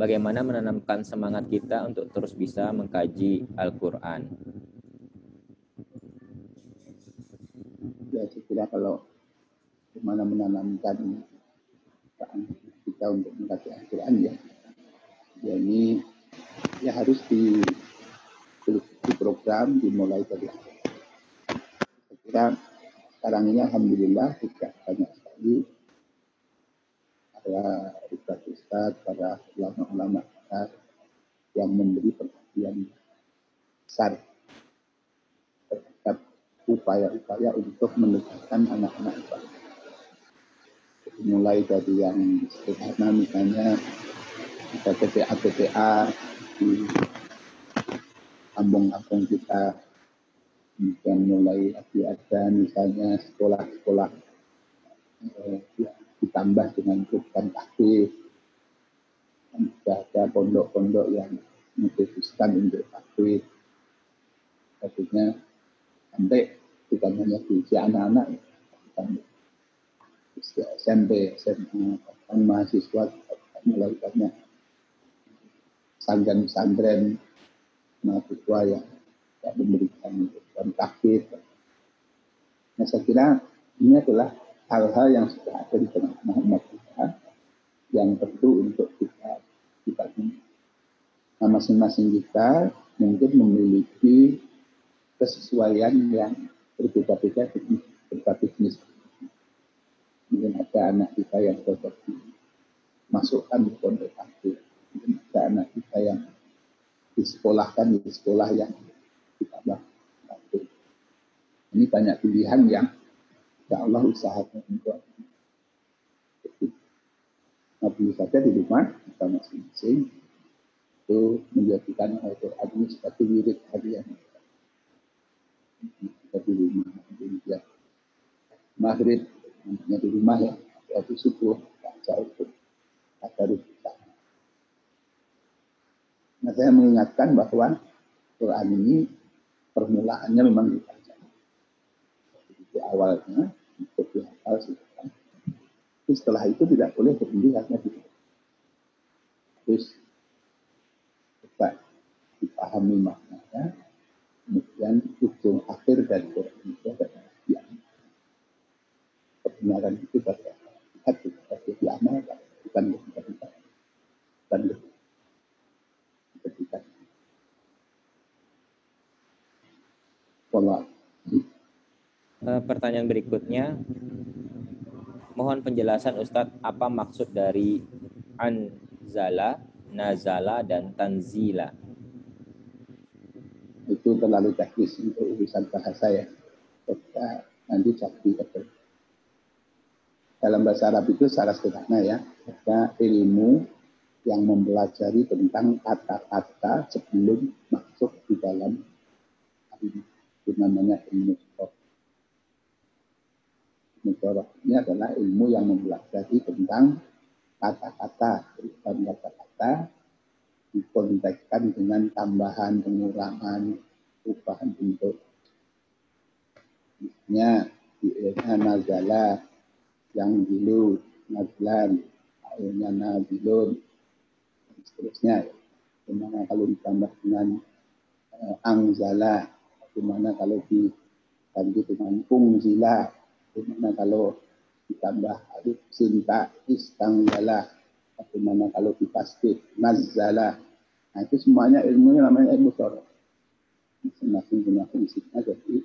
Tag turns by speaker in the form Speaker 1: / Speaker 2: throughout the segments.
Speaker 1: bagaimana menanamkan semangat kita untuk terus bisa mengkaji Al-Quran?
Speaker 2: Ya, kira kalau bagaimana menanamkan kita untuk mengkaji Al-Quran ya, ya ini ya harus di, di program dimulai dari. Saya kira sekarang ini Alhamdulillah tidak banyak sekali para ustaz-ustaz, para ulama-ulama yang memberi perhatian besar terhadap upaya-upaya untuk mendekatkan anak-anak. Mulai dari yang sederhana misalnya ada TPA-TPA di kampung-kampung kita kemudian mulai ada misalnya sekolah-sekolah eh, ditambah dengan program takbir juga ada pondok-pondok yang mengkhususkan untuk takbir artinya sampai bukan hanya di usia anak-anak usia SMP, SMA, bahkan mahasiswa mulai banyak sanggan pesantren mahasiswa yang yang memberikan program takbir. Nah, saya kira ini adalah hal-hal yang sudah ada di tengah-tengah umat kita yang perlu untuk kita kita nah, masing-masing kita mungkin memiliki kesesuaian yang berbeda-beda dengan berbagai jenis. Mungkin ada anak kita yang cocok masukkan di pondok aktif mungkin ada anak kita yang disekolahkan di sekolah yang ditambah ini banyak pilihan yang Ya Allah usahakan untuk Nabi saja di rumah kita masing-masing itu menjadikan Al-Quran ini seperti wirid harian. Kita di rumah maghrib namanya di rumah ya waktu subuh tak jauh pun ada kita. Nah saya mengingatkan bahwa Quran ini permulaannya memang dibaca. Di awalnya untuk dihafal. Tapi setelah itu tidak boleh berhenti hanya di Terus kita dipahami maknanya, kemudian ujung akhir dari Quran itu adalah yang kebenaran itu pada hati sebagai diamalkan, bukan ketika bukan ketika Wallah.
Speaker 1: Eh, pertanyaan berikutnya, mohon penjelasan Ustadz apa maksud dari anzala, nazala, dan tanzila.
Speaker 2: Itu terlalu teknis untuk urusan bahasa ya. Kita nanti cari betul. Dalam bahasa Arab itu secara sederhana ya, ada ilmu yang mempelajari tentang kata-kata sebelum masuk di dalam itu namanya ilmu sport Mudoroh ini adalah ilmu yang mempelajari tentang kata-kata, dan kata-kata dikontekskan dengan tambahan, pengurangan, perubahan bentuk. Misalnya ilmu nazala yang dulu nazlan, akhirnya nazilun, dan seterusnya. Bagaimana kalau ditambah dengan uh, angzala, bagaimana kalau diganti dengan pungzila, Bagaimana kalau ditambah alif sinta istanggala? Bagaimana kalau dipastif nazala? Nah itu semuanya ilmunya namanya ilmu sorof. Masing-masing punya fungsinya jadi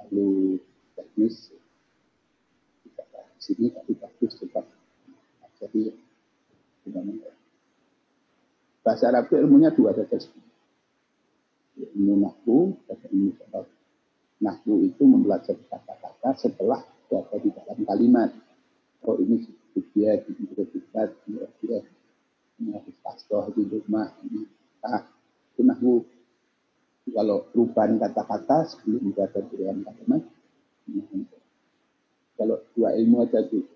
Speaker 2: lalu teknis kita di sini tapi bagus cepat. Jadi bahasa Arab itu ilmunya dua saja ilmu nahu dan ilmu sorof. Nahwu itu mempelajari kata-kata setelah berada di dalam kalimat. Oh ini dia di kita, dia harus pastoh di rumah, ini. Tak itu nahwu. Kalau perubahan kata-kata sebelum berada di dalam kalimat, kalau dua ilmu aja itu,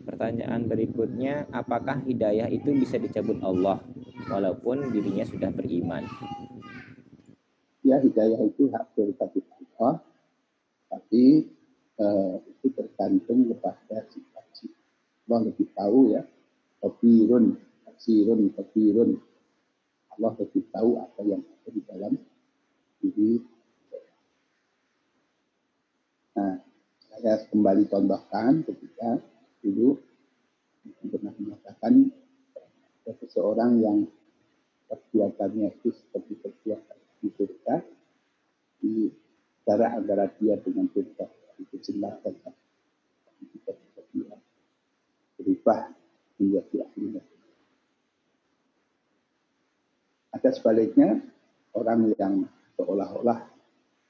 Speaker 1: Pertanyaan berikutnya, apakah hidayah itu bisa dicabut Allah walaupun dirinya sudah beriman?
Speaker 2: Ya, hidayah itu hak prerogatif Allah, tapi eh, itu tergantung kepada sikap Allah lebih tahu ya. Kabirun, kasirun, kabirun. Allah lebih tahu apa yang ada di dalam diri. Nah, saya kembali contohkan ketika dulu pernah mengatakan ada seseorang yang perbuatannya itu seperti perbuatan di surga di cara agar dia dengan surga itu jelaskan kita bisa berubah menjadi ahli ada sebaliknya orang yang seolah-olah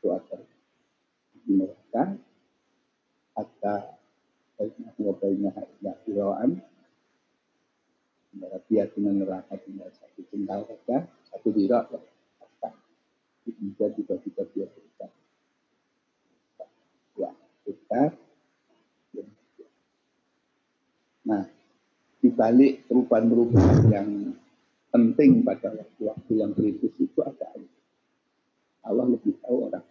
Speaker 2: ada di neraka atau baiknya illa firaan antara dengan neraka tinggal satu jengkal saja satu dirak lah bisa juga kita dia berikan ya kita nah dibalik perubahan-perubahan yang penting pada waktu-waktu yang kritis itu ada Allah. Lebih tahu orang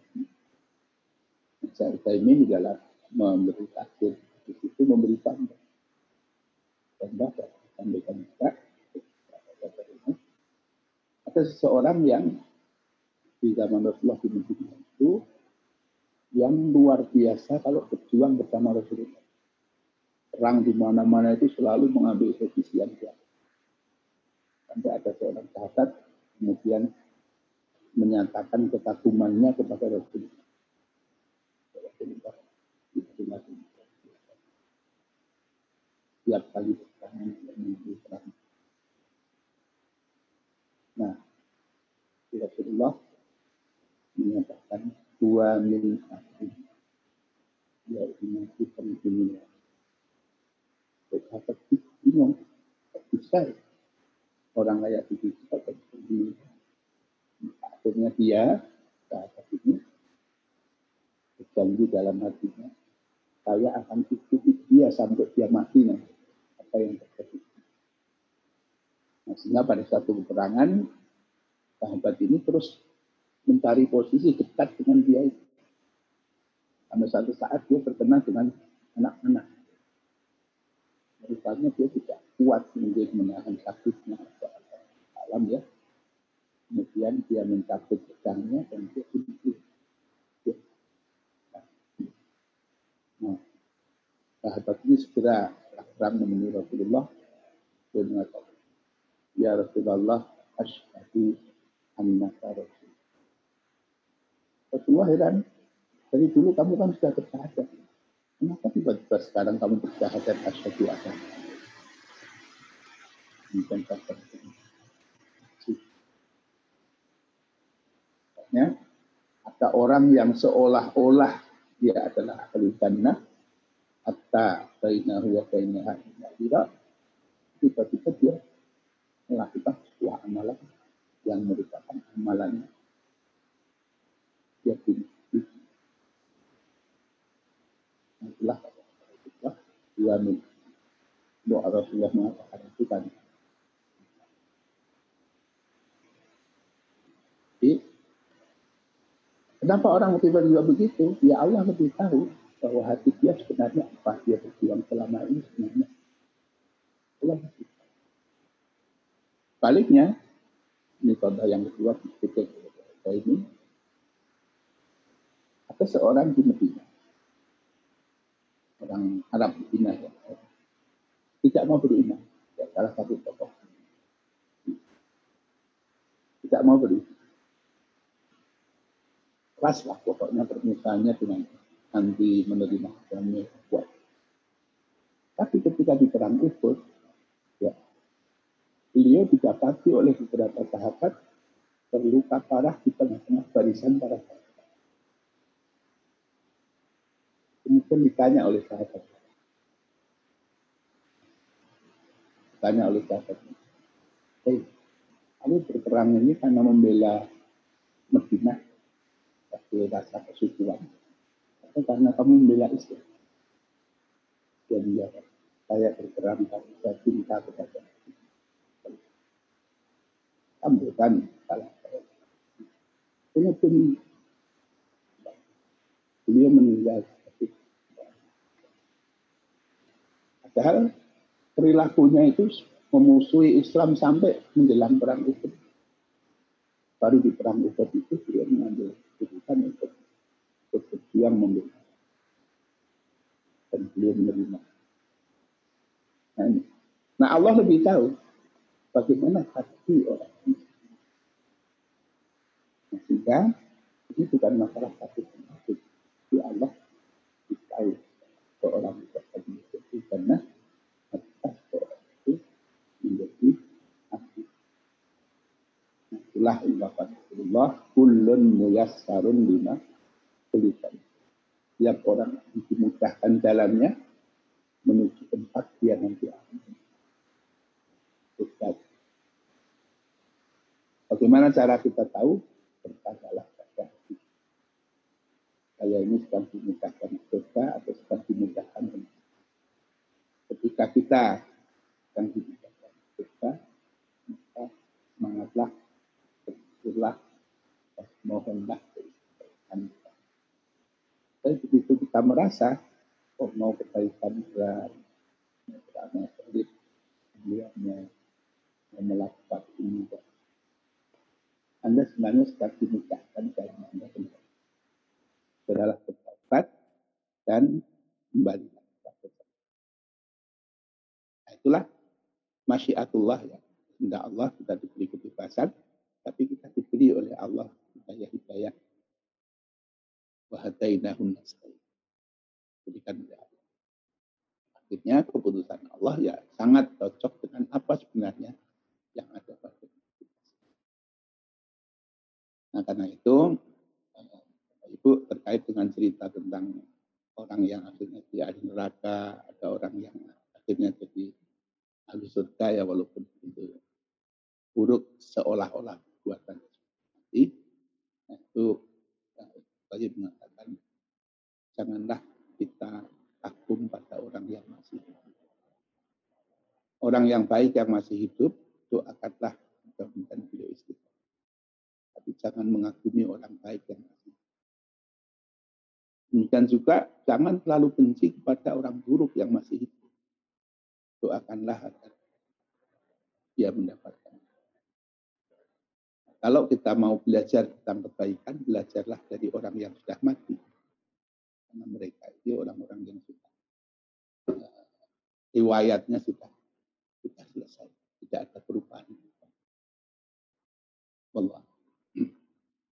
Speaker 2: saya ini adalah memberi takdir. Di situ memberi tanda. Tanda sampaikan juga. Ada seseorang yang di zaman Rasulullah di Madinah itu yang luar biasa kalau berjuang bersama Rasulullah. Perang di mana-mana itu selalu mengambil posisi yang kuat. Sampai ada seorang sahabat kemudian menyatakan kekagumannya kepada Rasulullah. Rasulullah setiap kali perang. Nah, Rasulullah menyatakan dua min ahli yaitu nanti pentingnya. Betapa bingung, bisa orang layak itu kita penting. Akhirnya dia saat ini berjanji dalam hatinya saya akan ikuti dia sampai dia mati nanti apa yang terjadi. Nah, sehingga pada satu peperangan, sahabat ini terus mencari posisi dekat dengan dia itu. Karena satu saat dia berkenan dengan anak-anak. Misalnya dia tidak kuat mungkin menahan sakitnya alam ya. Kemudian dia mencabut pedangnya dan dia bunuh. Nah, sahabat ini segera Akram menemui Rasulullah dan mengatakan, Ya Rasulullah, asyhadu annaka Rasul. Rasulullah heran, dari dulu kamu kan sudah bersahadat. Kenapa tiba-tiba sekarang kamu bersahadat asyhadu annaka Bukan kata Ya, ada orang yang seolah-olah dia adalah ahli jannah, hatta bainahu wa bainaha tidak tiba-tiba dia melakukan sebuah amalan yang merupakan amalannya dia pilih itulah itulah dua min doa Rasulullah mengatakan itu kan Jadi, kenapa orang tiba-tiba begitu? Ya Allah lebih tahu bahwa hati dia sebenarnya apa? Dia berjuang selama ini sebenarnya. Allah Baliknya, ini contoh yang kedua kita ini, ada seorang di Medina, orang Arab Medina ya, tidak mau beriman, ya, salah satu tokoh, tidak mau beriman. Keras lah pokoknya permisalannya dengan nanti menerima agama kuat. Tapi ketika di perang Uhud, ya, beliau didapati oleh beberapa sahabat terluka parah di tengah-tengah barisan para sahabat. Kemudian ditanya oleh sahabat. Ditanya oleh sahabat. Hei, kamu berperang ini karena membela Medina, tapi rasa kesukuan itu karena kamu membela Islam. Jadi ya, saya berperan saya cinta kepada Sambutan salah saya. Kemudian beliau meninggal. Padahal perilakunya itu memusuhi Islam sampai menjelang perang Uhud. Baru di perang Uhud itu dia mengambil keputusan untuk berjuang membela dan beliau menerima. Nah, ini. nah Allah lebih tahu bagaimana hati orang ini. Nah, sehingga ini bukan masalah satu penyakit. Di Allah tahu seorang itu karena atas seorang itu menjadi hati. Nah, itulah ungkapan Rasulullah kullun muyassarun lima tulisan. Tiap orang dimudahkan jalannya menuju tempat dia nanti akan. Bagaimana cara kita tahu? Bertanyalah pada hati. Saya ini sedang dimudahkan surga atau sedang dimudahkan Ketika kita sedang dimudahkan surga, maka semangatlah, bersyukurlah, mohonlah. Tapi begitu kita merasa, oh mau kebaikan berat, mau sulit, mau melakukan ini, anda sebenarnya sedang dimudahkan dalam Anda kembali. Saudara bertobat dan kembali. Nah, itulah masyiatullah ya. Tidak Allah kita diberi kebebasan, tapi kita diberi oleh Allah hidayah-hidayah. Nasta'in. Berikan. Akhirnya keputusan Allah ya sangat cocok dengan apa sebenarnya yang ada pada Nah karena itu eh, Ibu terkait dengan cerita tentang orang yang akhirnya di ahli neraka, ada orang yang akhirnya jadi ahli surga ya walaupun itu buruk seolah-olah buatan. Nah, itu saya mengatakan janganlah kita takut pada orang yang masih hidup. Orang yang baik yang masih hidup, doakanlah mudah-mudahan beliau istiqomah tapi jangan mengagumi orang baik yang masih. Demikian juga jangan terlalu benci kepada orang buruk yang masih hidup. Doakanlah agar dia mendapatkan. Kalau kita mau belajar tentang kebaikan, belajarlah dari orang yang sudah mati. Karena mereka itu orang-orang yang sudah uh, riwayatnya sudah sudah selesai, tidak ada perubahan. Allah.